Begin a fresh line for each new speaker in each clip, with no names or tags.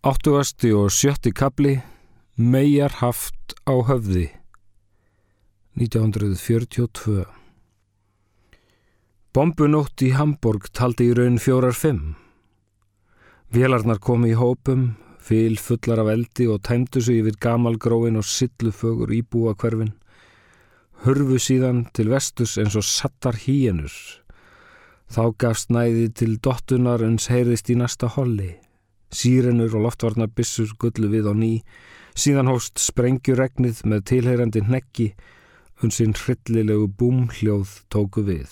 Áttugasti og sjötti kabli Megar haft á höfði 1942 Bombunótt í Hamburg taldi í raun fjórar fimm. Vélarnar komi í hópum, fyl fullar af eldi og tæmdu sig yfir gamalgróin og sillufögur íbúa hverfin. Hörfu síðan til vestus eins og sattar híjenur. Þá gafst næði til dottunar uns heyrðist í næsta holli. Sýrenur og loftvarnarbissur gullu við á ný, síðan hóst sprengjuregnið með tilheyrandi hneggi, unsinn hryllilegu búmhljóð tóku við.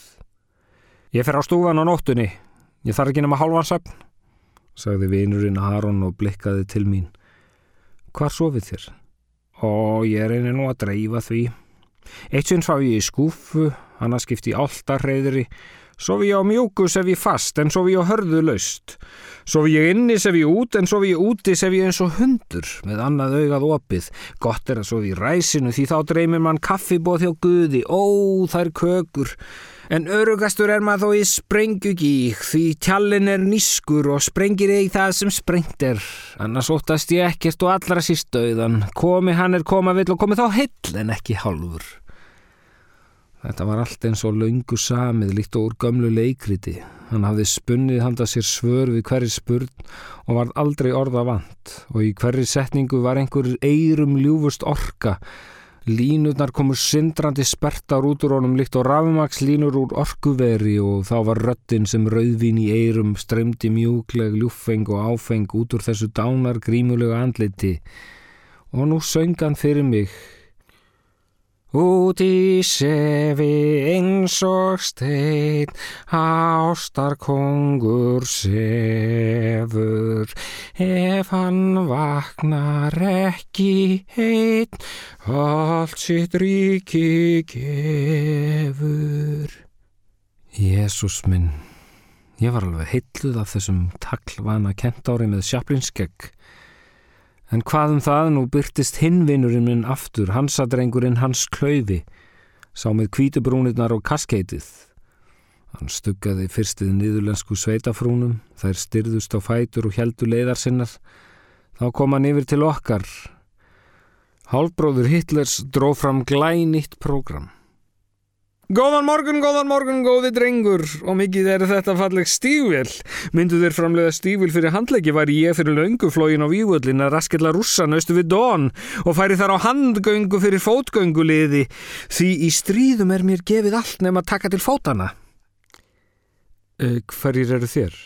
Ég fer á stúfan á nóttunni, ég þarf ekki nema hálfansöfn, sagði vinurinn Aron og blikkaði til mín. Hvar sofið þér? Ó, ég reynir nú að dreifa því. Eitt sinn sá ég í skúfu, hann að skipti áltarreiðri, Sofi ég á mjúkus ef ég fast en sofi ég á hörðu laust. Sofi ég inni sef ég út en sofi ég úti sef ég eins og hundur með annað augað opið. Gott er að sofi í ræsinu því þá dreymir mann kaffibóð hjá Guði. Ó, er kökur. En örugastur er maður þó í sprengjugík því tjallin er nískur og sprengir eigi það sem sprengt er. Annars óttast ég ekkert og allra síst döðan. Komi hann er koma vill og komi þá heill en ekki hálfur. Þetta var allt eins og laungu samið líkt og úr gömlu leikriti. Hann hafði spunnið handa sér svör við hverri spurn og var aldrei orða vant og í hverri setningu var einhver eirum ljúfust orka. Línurnar komur syndrandi spertar út úr honum líkt og rafmaks línur úr orkuveri og þá var röttin sem rauðvín í eirum streymdi mjúkleg ljúfeng og áfeng út úr þessu dánar grímulega andliti. Og nú söngan fyrir mig Út í sefi eins og stein, ástar kongur sefur, ef hann vaknar ekki heit, allt sitt ríki gefur. Jésús minn, ég var alveg heitluð af þessum taklvana kentári með sjaplinskegg. En hvað um það nú byrtist hinvinurinn minn aftur, hansadrengurinn hans klöyfi, sá með kvítubrúnirnar og kaskeitið. Hann stuggaði fyrstið niðurlensku sveitafrúnum, þær styrðust á fætur og heldu leiðar sinnar. Þá kom hann yfir til okkar. Hálbróður Hitlers dró fram glænitt prógram. Góðan morgun, góðan morgun, góði drengur og mikið er þetta falleg stígvel. Myndu þér framlega stígvel fyrir handleggi væri ég fyrir launguflógin á vývöldin að raskella rússan austu við dón og færi þar á handgöngu fyrir fótgönguliði því í stríðum er mér gefið allt nefn að taka til fótana. E, hverjir eru þér?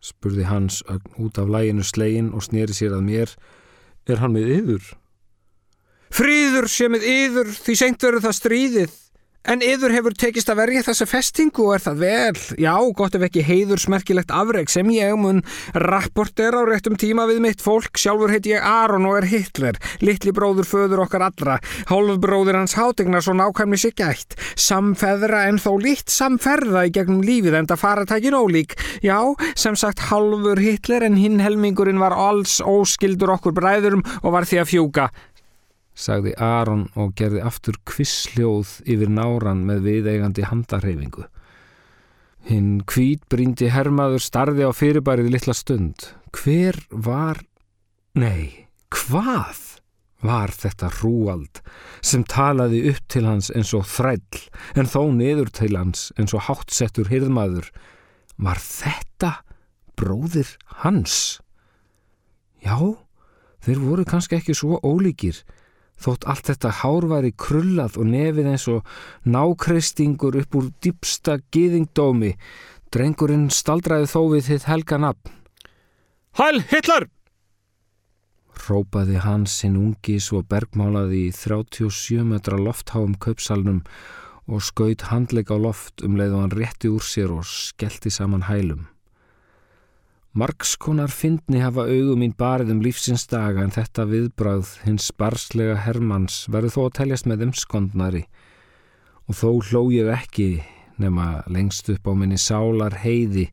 spurði hans út af læginu slegin og sneri sér að mér. Er hann með yður? Fríður sé með yður því senkt verður það stríðið. En yður hefur tekist að verja þessa festingu og er það vel? Já, gott ef ekki heiður smerkilegt afreg sem ég mun rapporter á réttum tíma við mitt fólk. Sjálfur heit ég Aron og er Hitler, litli bróður föður okkar allra. Hálfbróður hans hátegnar svo nákvæmni sig gætt. Samfeðra en þó lít samferða í gegnum lífið en það faratækin ólík. Já, sem sagt hálfur Hitler en hinn helmingurinn var alls óskildur okkur bræðurum og var því að fjúka sagði Aron og gerði aftur kvissljóð yfir náran með viðeigandi handarhefingu. Hinn kvít brindi hermaður starði á fyrirbærið litla stund. Hver var... Nei, hvað var þetta hrúald sem talaði upp til hans eins og þræll en þó niður til hans eins og hátsettur hirðmaður? Var þetta bróðir hans? Já, þeir voru kannski ekki svo ólíkir Þótt allt þetta hár var í krullað og nefið eins og nákreistingur upp úr dýpsta giðingdómi, drengurinn staldraði þó við þitt helga nafn. Hæl Hitler! Rópaði hans sinn ungi svo bergmálaði í 37 metra loftháum kaupsalnum og skaut handleik á loft um leið og hann rétti úr sér og skellti saman hælum. Markskonar fyndni hafa augum mín barið um lífsins daga en þetta viðbráð hins barslega hermans verður þó að teljast með umskondnari og þó hló ég ekki nema lengst upp á minni sálar heiði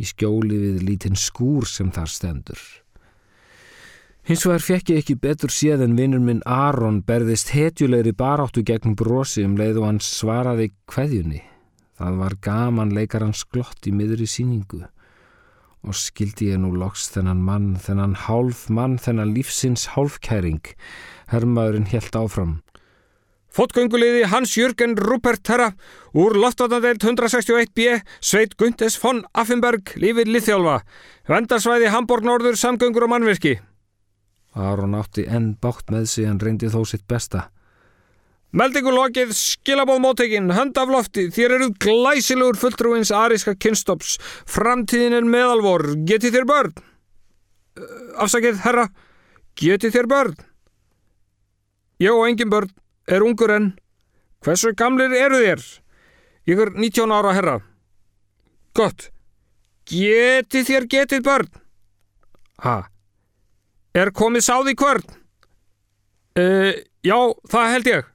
í skjóli við lítinn skúr sem þar stendur. Hins vegar fekk ég ekki betur séð en vinnur minn Aron berðist hetjulegri baráttu gegn brosi um leið og hann svaraði kveðjunni. Það var gaman leikar hans glott í miðri síningu og skildi ég nú loks þennan mann, þennan hálf mann, þennan lífsins hálfkæring. Hermaðurinn helt áfram.
Fótgönguliði Hans Jürgen Rupert Herra úr loftvatnadeild 161B, Sveit Gundes von Affenberg, lífið Liðþjálfa, vendarsvæði Hamburg Norður, samgöngur og mannverki.
Aron átti enn bátt með sig en reyndi þó sitt besta.
Meldingu lokið, skilabóð móttekinn, hönd af lofti, þér eruð glæsilegur fulltrúins ariska kynstops, framtíðin er meðalvor, getið þér börn? Afsakið, herra, getið þér börn? Ég og engin börn, er ungur enn. Hversu gamlir eru þér? Ég er 19 ára, herra. Gott, getið þér getið börn? Ha, er komið sáði hvern? Uh, já, það held ég.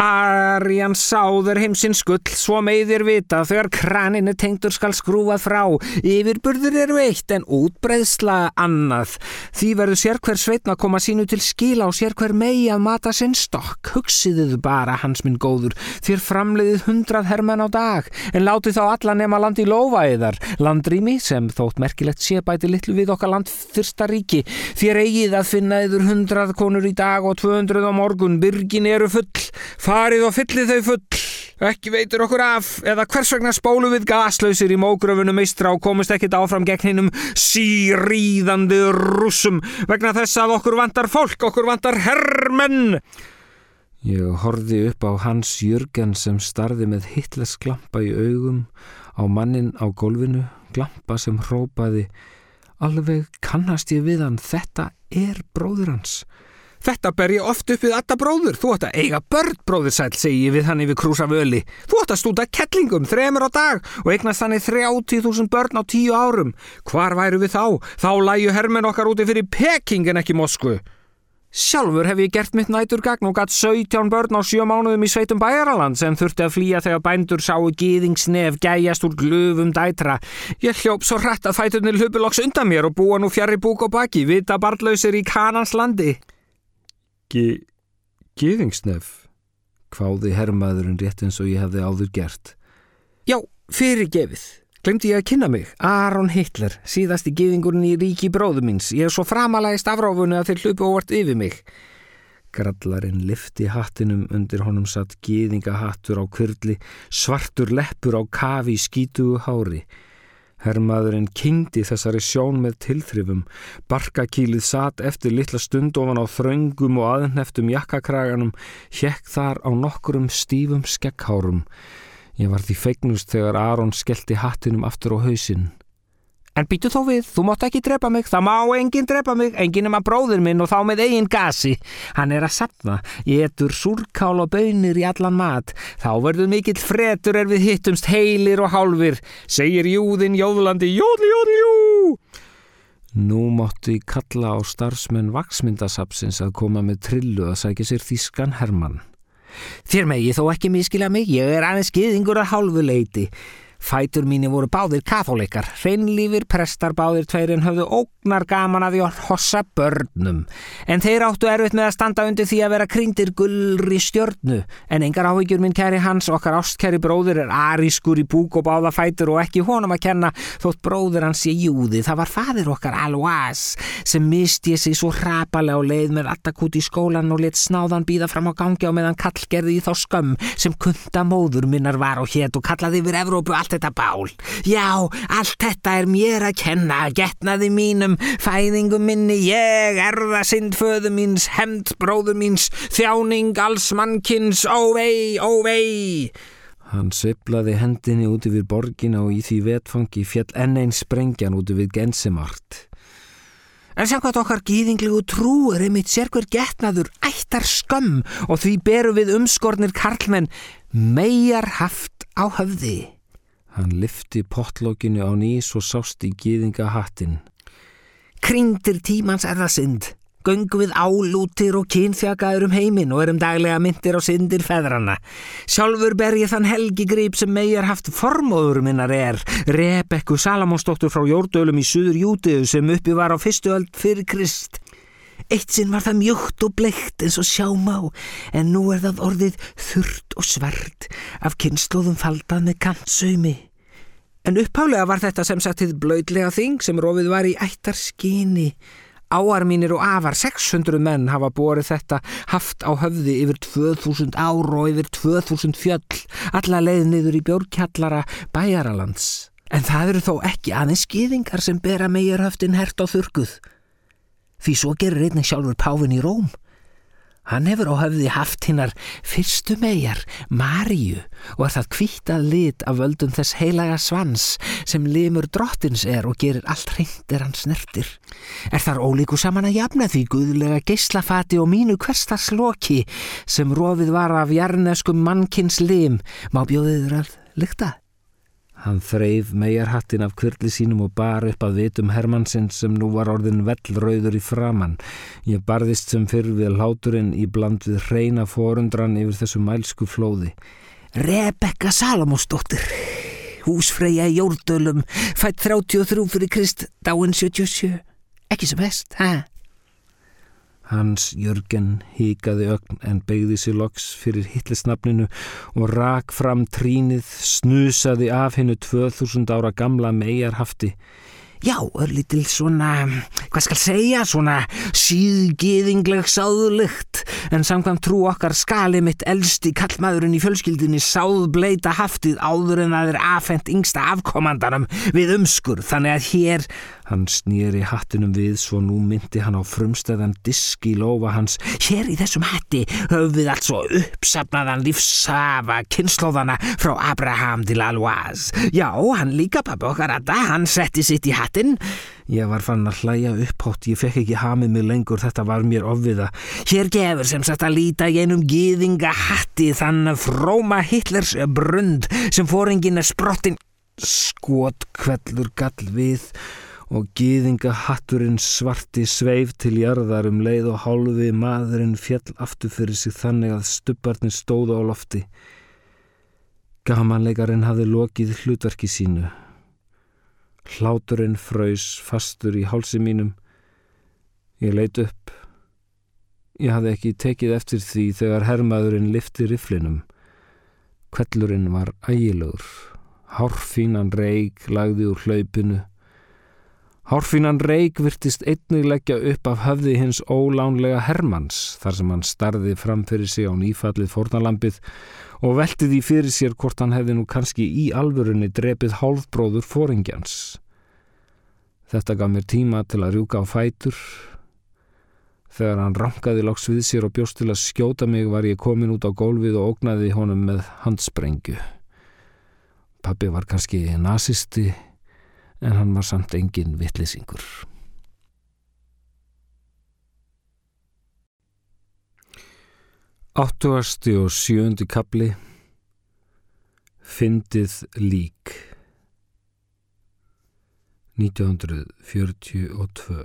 Arjan sáður heimsins skull, svo meðir vita þegar kraninu tengdur skal skrúað frá. Yfirburður eru eitt en útbreðsla annað. Því verður sér hver sveitna koma sínu til skila og sér hver megi að mata sinn stokk. Hugsiðuð bara, hans minn góður, þér framleiðið hundrað hermenn á dag, en látið þá alla nema landi lofaðiðar. Landrými, sem þótt merkilegt sé bæti litlu við okkar land fyrsta ríki. Þér eigið að finna yfir hundrað konur í dag og 200 á morgun. Byrgin eru full. Farið og fyllið þau full. Ekki veitur okkur af, eða hvers vegna spólu við gaslausir í mógröfunum meistra og komist ekkit áfram gegn hinnum síríðandi rúsum vegna þess að okkur vantar fólk, okkur vantar herrmenn.
Ég horfi upp á Hans Jürgen sem starði með hitles glampa í augum á mannin á gólfinu, glampa sem hrópaði Alveg kannast ég við hann, þetta er bróður hans.
Þetta ber ég oft upp við alltaf bróður. Þú ætti að eiga börn, bróður sæl, segi ég við hann yfir krúsa völi. Þú ætti að stúta kettlingum, þremur á dag og eignast þannig 30.000 börn á tíu árum. Hvar væru við þá? Þá læju hermen okkar úti fyrir Peking en ekki Moskvu. Sjálfur hef ég gert mitt næturgagn og gatt 17 börn á sjö mánuðum í sveitum bæjaraland sem þurfti að flýja þegar bændur sáu gýðingsnef gæjast úr glöfum dætra. Ég hljóp svo hrætt að fæturnir hlupuloks undan mér og búa nú fjari búk og baki, vita barlausir í kanans landi.
Gi... Gýðingsnef, hváði herrmaðurinn rétt eins og ég hefði áður gert.
Já, fyrirgefið. Glemdi ég að kynna mig. Aron Hitler, síðasti gýðingurinn í ríki bróðu míns. Ég er svo framalægist afráfunni að þeir hlupu óvart yfir mig.
Grallarinn lifti hattinum undir honum satt gýðingahattur á kvirli, svartur leppur á kafi skítugu hári. Herrmaðurinn kyngdi þessari sjón með tilþrifum. Barkakílið satt eftir litla stund ofan á þröngum og aðneftum jakkakraganum, hjekk þar á nokkurum stífum skekkhárum. Ég var því feignust þegar Aron skellti hattinum aftur á hausinn.
En býtu þó við, þú mátt ekki drepa mig, það má enginn drepa mig, enginn um að bróður minn og þá með eigin gasi. Hann er að sapna, ég etur súrkál og bönir í allan mat. Þá verður mikill fretur er við hittumst heilir og hálfir, segir júðin jóðlandi, jóðli, jóðli, jú!
Nú mátti kalla á starfsmenn vaksmyndasapsins að koma með trillu að sækja sér þískan Hermann.
Þér megi þó ekki miskila mig, ég er aðeins giðingur að hálfu leiti. Fætur mínu voru báðir katholikar, hreinlífir prestar báðir tveirinn höfðu ógnar gaman að því að hossa börnum. En þeir áttu erfitt með að standa undir því að vera kringdir gullri stjörnu. En engar áhyggjur minn kæri hans, okkar ástkæri bróður er arískur í búk og báða fætur og ekki honum að kenna þótt bróður hans sé júði. Það var fadir okkar Alois sem misti sig svo hrapalega á leið með attakút í skólan og let snáðan býða fram á gangi á meðan kall gerði í þá skömm sem kunda móður minnar var og hétt og kallaði yfir Evrópu allt þetta bál. Já, allt þetta er mér að kenna, getnaði mínum, fæðingum minni, ég erða sindföðu míns, hemd bróðu míns, þjáning alls mannkins, óvei, óvei.
Hann sveiflaði hendinni út yfir borgina og í því vetfangi fjall enn einn sprengjan út yfir gensimart.
En samkvæmt okkar gýðinglegu trú er einmitt sérkver getnaður ættar skömm og því beru við umskornir karlmenn megar haft á höfði.
Hann lyfti pottlókinu á nýs og sást í gýðingahattin.
Kringdir tímans er það synd. Göngu við álútir og kynþjakaður um heiminn og erum daglega myndir á syndir feðrana. Sjálfur ber ég þann helgi grip sem megar haft formóður minnar er. Rebekku Salamónsdóttur frá Jórdölum í Suður Jútiðu sem uppi var á fyrstu öld fyrir Krist. Eitt sinn var það mjögt og bleikt eins og sjámá, en nú er það orðið þurrt og svert af kynnslóðum faldað með kantsöymi. En upphálega var þetta sem sagt þið blöydlega þing sem rofið var í ættar skyni. Áar mínir og afar 600 menn hafa borið þetta haft á höfði yfir 2000 ár og yfir 2000 fjöll, alla leið niður í bjórkjallara bæjaralands. En það eru þó ekki aðeins skýðingar sem bera meirhöftin hert á þurkuð. Því svo gerir einnig sjálfur Páfin í Róm. Hann hefur á höfði haft hinnar fyrstu megar, Maríu, og er það kvítað lit af völdum þess heilaga svans sem limur drottins er og gerir allt hreint er hann snertir. Er þar ólíku saman að jafna því guðlega geyslafati og mínu hverstars loki sem rofið var af jarneskum mannkins lim, má bjóðiður að lykta?
Hann þreif megarhattin af kvirli sínum og bar upp að vitum Hermannsinn sem nú var orðin vellrauður í framann. Ég barðist sem fyrr við láturinn í bland við hreina forundran yfir þessu mælsku flóði.
Rebekka Salamósdóttir, húsfreyja í Jórdölum, fætt 33 fyrir Krist, dáin 77. Ekki sem hest, hæ?
Hans Jörgen híkaði ögn en beigði sér loks fyrir hitlisnafninu og rak fram trínið, snusaði af hennu 2000 ára gamla megarhafti.
Já, örlítil svona, hvað skal segja, svona síðgiðingleg sáðulykt, en samkvæmt trú okkar skali mitt elsti kallmaðurinn í fjölskyldinni sáðbleita haftið áður en það er afhengt yngsta afkomandanum við umskur, þannig að hér
Hann snýri hattinum við svo nú myndi hann á frumstæðan disk í lofa hans.
Hér í þessum hatti höfum við altså uppsafnaðan lífsafa kynnslóðana frá Abraham til Aloise. Já, hann líka pappi okkar að það, hann setti sitt í hattin.
Ég var fann að hlæja upphátt, ég fekk ekki hamið mig lengur, þetta var mér ofviða.
Hér gefur sem sagt að líta í einum gýðinga hatti þann fróma Hitlers brund sem fóringin er sprottin.
Skot kvellur gall við og gýðingahatturinn svarti sveif til jarðar um leið og hálfi maðurinn fjall aftur fyrir sig þannig að stubbarnir stóðu á lofti. Gamanleikarinn hafði lokið hlutverki sínu. Hláturinn fröys fastur í hálsi mínum. Ég leit upp. Ég hafði ekki tekið eftir því þegar herrmaðurinn lifti riflinum. Kvellurinn var ægilegur. Hárfínan reik lagði úr hlaupinu Hárfínan reik virtist einnig leggja upp af höfði hins ólánlega Hermanns þar sem hann starði fram fyrir sig á nýfallið fornalampið og velti því fyrir sér hvort hann hefði nú kannski í alvörunni drepið hálfbróður fóringjans. Þetta gaf mér tíma til að rjúka á fætur. Þegar hann rankaði loks við sér og bjóst til að skjóta mig var ég komin út á gólfið og ógnaði honum með handsprengju. Pappi var kannski nazisti en hann var samt engin vittlisingur. Áttuasti og sjöndi kapli Fyndið lík 1942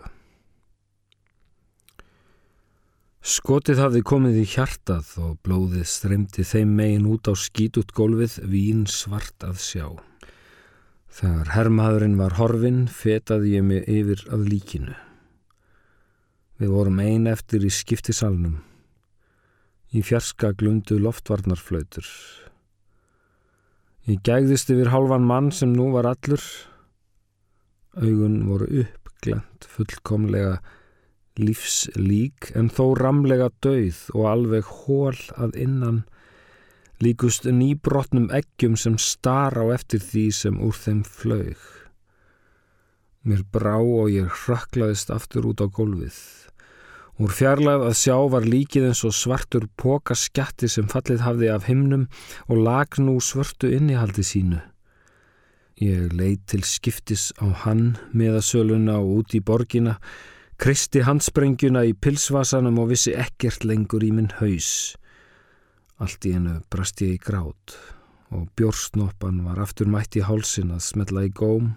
Skotið hafði komið í hjartað og blóðið streymdi þeim megin út á skítut gólfið vín svart að sjá. Þegar herrmaðurinn var horfin fetaði ég mig yfir að líkinu. Við vorum ein eftir í skiptisalnum. Í fjarska glundu loftvarnarflautur. Ég gægðist yfir halvan mann sem nú var allur. Augun voru uppglent, fullkomlega lífslík en þó ramlega dauð og alveg hól að innan líkust nýbrotnum eggjum sem star á eftir því sem úr þeim flög. Mér brá og ég hraklaðist aftur út á gólfið. Úr fjarlæð að sjá var líkið eins og svartur póka skjatti sem fallið hafði af himnum og lag nú svörtu innihaldi sínu. Ég leið til skiptis á hann meðasöluna og út í borgina, kristi handsprengjuna í pilsvasanum og vissi ekkert lengur í minn haus. Allt í hennu brast ég í grát og bjórsnoppan var aftur mætt í hálsin að smetla í góm.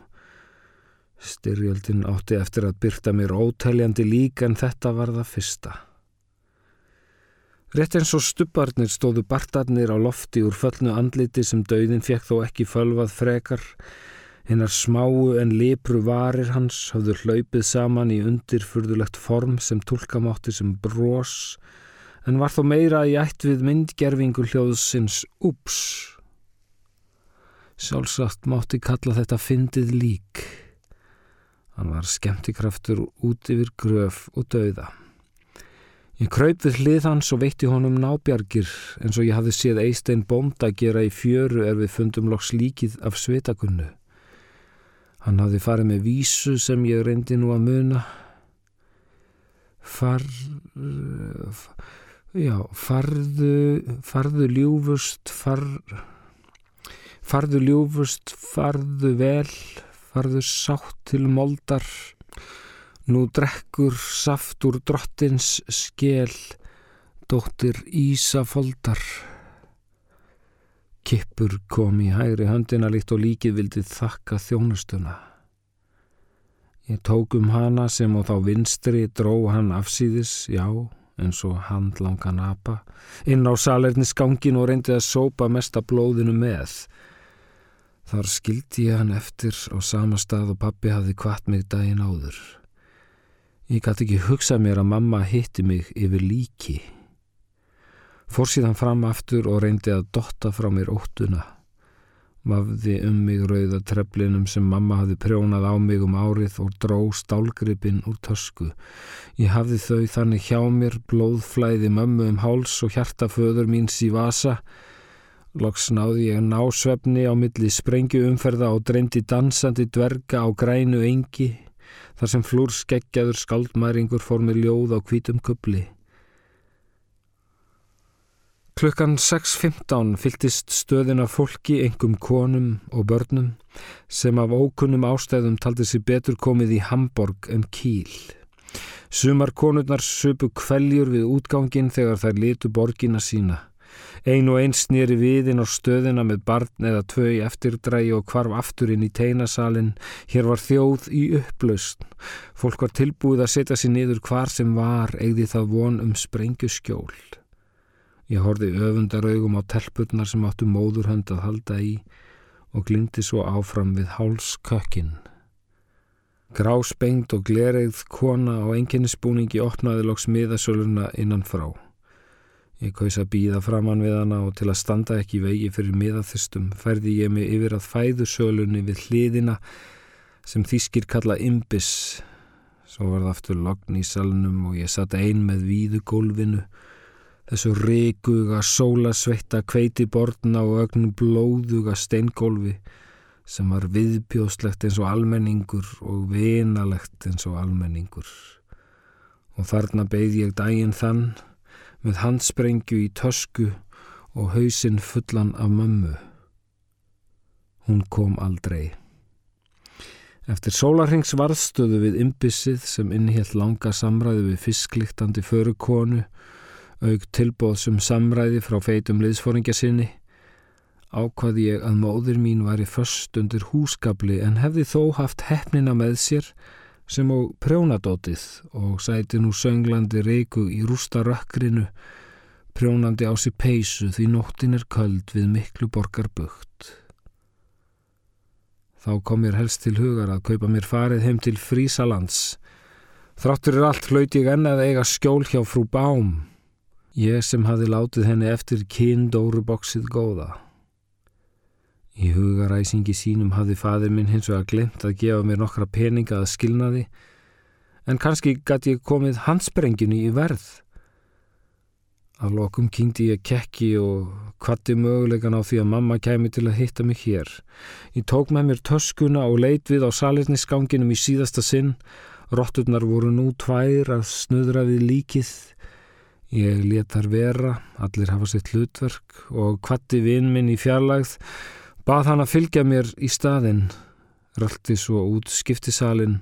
Styrjöldin átti eftir að byrta mér ótæljandi lík en þetta var það fyrsta. Rétt eins og stubbarnir stóðu bartarnir á lofti úr föllnu andliti sem dauðin fekk þó ekki fölvað frekar. Hinnar smáu en lepru varir hans hafðu hlaupið saman í undirfurðulegt form sem tólkamátti sem brós en var þó meira í ætt við myndgerfingu hljóðsins Úps. Sjálfsagt mátti kalla þetta fyndið lík. Hann var skemmtikraftur út yfir gröf og dauða. Ég kraup við hlið hans og veitti honum nábjargir eins og ég hafði séð Eistein Bónda gera í fjöru er við fundum loks líkið af svitakunnu. Hann hafði farið með vísu sem ég reyndi nú að muna. Far... Já, farðu, farðu ljúfust, far... Farðu ljúfust, farðu vel, farðu sátt til moldar, nú drekkur saft úr drottins skél, dóttir Ísafoldar. Kippur kom í hægri höndina líkt og líkið vildið þakka þjónustuna. Ég tók um hana sem á þá vinstri dró hann afsýðis, já, eins og handlangan apa, inn á salernisgangin og reyndi að sópa mesta blóðinu með. Þar skildi ég hann eftir á sama stað og pappi hafði kvart mig daginn áður. Ég gæti ekki hugsað mér að mamma hitti mig yfir líki. Fór síðan fram aftur og reyndi að dotta frá mér óttuna. Vafði um mig rauða treflinum sem mamma hafði prjónað á mig um árið og dró stálgripin úr tösku. Ég hafði þau þannig hjá mér, blóðflæði mömmu um háls og hjartaföður míns í vasa Loks náði ég násvefni á milli sprengju umferða og dreymdi dansandi dverga á grænu engi þar sem flúr skeggjaður skaldmæringur fór með ljóð á kvítum kubli. Klukkan 6.15 fyltist stöðina fólki, engum konum og börnum sem af ókunnum ástæðum taldi sér betur komið í Hamburg en Kíl. Sumar konurnar söpu kveljur við útgangin þegar þær litu borgina sína. Ein og einn snýri viðinn á stöðina með barn eða tvö í eftirdrægi og kvarf aftur inn í teinasalinn. Hér var þjóð í upplaust. Fólk var tilbúið að setja sér niður hvar sem var, eigði það von um sprengju skjól. Ég horfi öfundaraugum á telpurnar sem áttu móðurhönd að halda í og glindi svo áfram við hálskökinn. Gráspengt og glereigð kona á enginnisbúningi opnaði loks miðasöluna innan frá. Ég kaus að býða framann við hana og til að standa ekki vegi fyrir miðaþystum færði ég mig yfir að fæðusölunni við hliðina sem þýskir kalla imbis. Svo var það aftur logn í salnum og ég satt ein með víðu gólfinu, þessu reikuga, sólasveitta, kveiti borna og ögnum blóðuga steingólfi sem var viðbjóðslegt eins og almenningur og vinalegt eins og almenningur. Og þarna beigð ég daginn þann með handsprengju í tösku og hausinn fullan af mömmu. Hún kom aldrei. Eftir sólarhengs varðstöðu við ymbissið sem innhjalt langa samræði við fiskliktandi förukonu, auk tilbóð sem samræði frá feitum liðsfóringja sinni, ákvaði ég að móður mín var í först undir húskabli en hefði þó haft hefnina með sér sem á prjónadótið og sæti nú sönglandi reiku í rústa rökkrinu, prjónandi á sér peysu því nóttin er köld við miklu borgar bukt. Þá kom mér helst til hugar að kaupa mér farið heim til Frísalands. Þráttur er allt hlaut ég enna að eiga skjól hjá frú Bám. Ég sem hafi látið henni eftir kindóruboksið góða. Í hugaræsingi sínum hafði fadir minn hins vegar glemt að gefa mér nokkra peninga að skilnaði en kannski gæti ég komið hansbrenginu í verð. Af lokum kynkti ég kekki og kvatti mögulegan á því að mamma kemi til að hitta mig hér. Ég tók með mér töskuna og leit við á salirnisganginum í síðasta sinn. Rotturnar voru nú tvær að snöðra við líkið. Ég let þar vera, allir hafa sitt hlutverk og kvatti vinn minn í fjarlagð Bað hann að fylgja mér í staðinn, röldi svo út skiptisalinn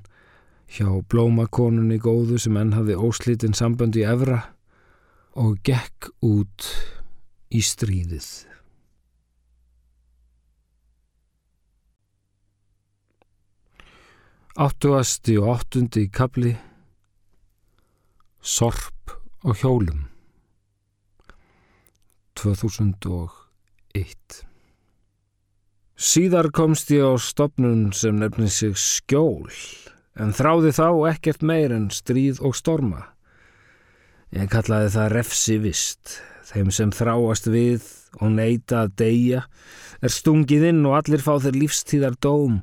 hjá blómakonunni góðu sem enn hafði óslítinn sambönd í Evra og gekk út í stríðið. Áttuasti og áttundi í kabli Sorp og hjólum 2001 Síðar komst ég á stopnun sem nefnir sig skjól, en þráði þá ekkert meir en stríð og storma. Ég kallaði það refsi vist. Þeim sem þráast við og neyta að deyja er stungið inn og allir fá þeir lífstíðar dóm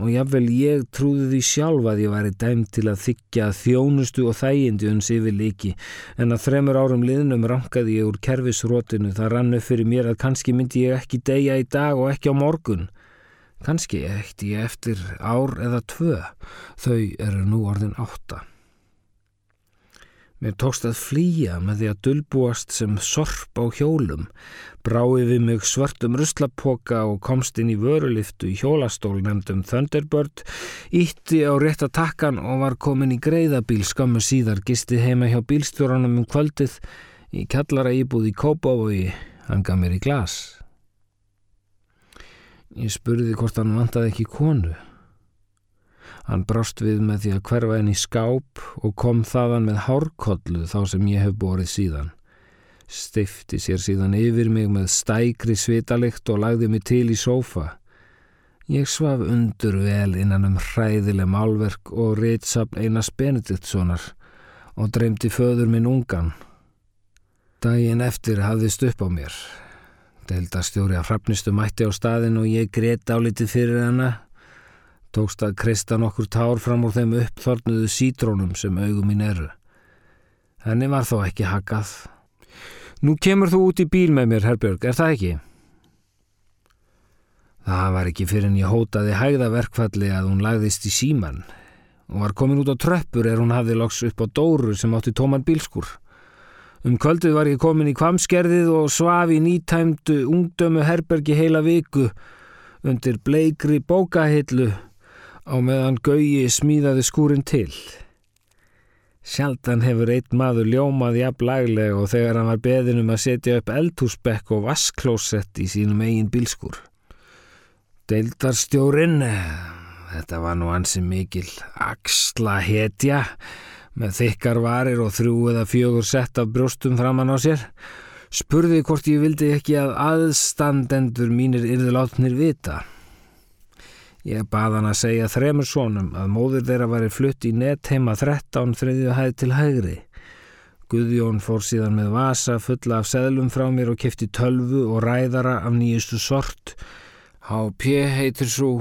og jáfnvel ég trúði því sjálf að ég væri dæmt til að þykja þjónustu og þægindi uns yfir líki en að þremur árum liðnum rankaði ég úr kerfisrótinu það rannu fyrir mér að kannski myndi ég ekki deyja í dag og ekki á morgun. Kannski eitt ég eftir ár eða tvö. Þau eru nú orðin átta Mér tókst að flýja með því að dulbúast sem sorp á hjólum, brái við mig svörtum ruslapoka og komst inn í vöruliftu í hjólastól nefndum Thunderbird, ítti á rétta takkan og var komin í greiðabíl skammu síðar, gisti heima hjá bílstjóranum um kvöldið í kallara íbúð í Kópavogi, hann gaf mér í glas. Ég spurði hvort hann vantaði ekki konu. Hann brást við með því að hverfa henni skáp og kom þaðan með hárkollu þá sem ég hef borið síðan. Stifti sér síðan yfir mig með stækri svitalikt og lagði mig til í sófa. Ég svaf undur vel innan um hræðileg málverk og ritsapn Einars Benediktssonar og dreymdi föður minn ungan. Dægin eftir hafðist upp á mér. Deildastjóri að frafnistu mætti á staðin og ég greitt álitið fyrir hana tókst að krista nokkur tár fram úr þeim uppþornuðu sítrónum sem augum mín eru. Henni var þó ekki haggað. Nú kemur þú út í bíl með mér, Herbjörg, er það ekki? Það var ekki fyrir en ég hótaði hægðaverkfalli að hún lagðist í síman og var komin út á tröppur er hún hafði loks upp á dóru sem átti tóman bílskur. Um kvöldið var ég komin í kvamskerðið og svaf í nýtæmdu ungdömu herbergi heila viku undir bleikri bókahillu á meðan Gauji smíðaði skúrin til. Sjaldan hefur einn maður ljómað jafn laglega og þegar hann var beðin um að setja upp eldhúsbekk og vasklósett í sínum eigin bílskur. Deildarstjórin, þetta var nú ansi mikil axla hetja með þykkar varir og þrjú eða fjögur sett af brjóstum framann á sér, spurði hvort ég vildi ekki að aðstandendur mínir yrðulátnir vita. Ég bað hann að segja þremur sónum að móður þeirra væri flutt í net heima 13 þriðju hæð til hægri. Guðjón fór síðan með vasa fulla af seðlum frá mér og kefti tölvu og ræðara af nýjustu sort. HP heitir svo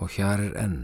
og hér er enn.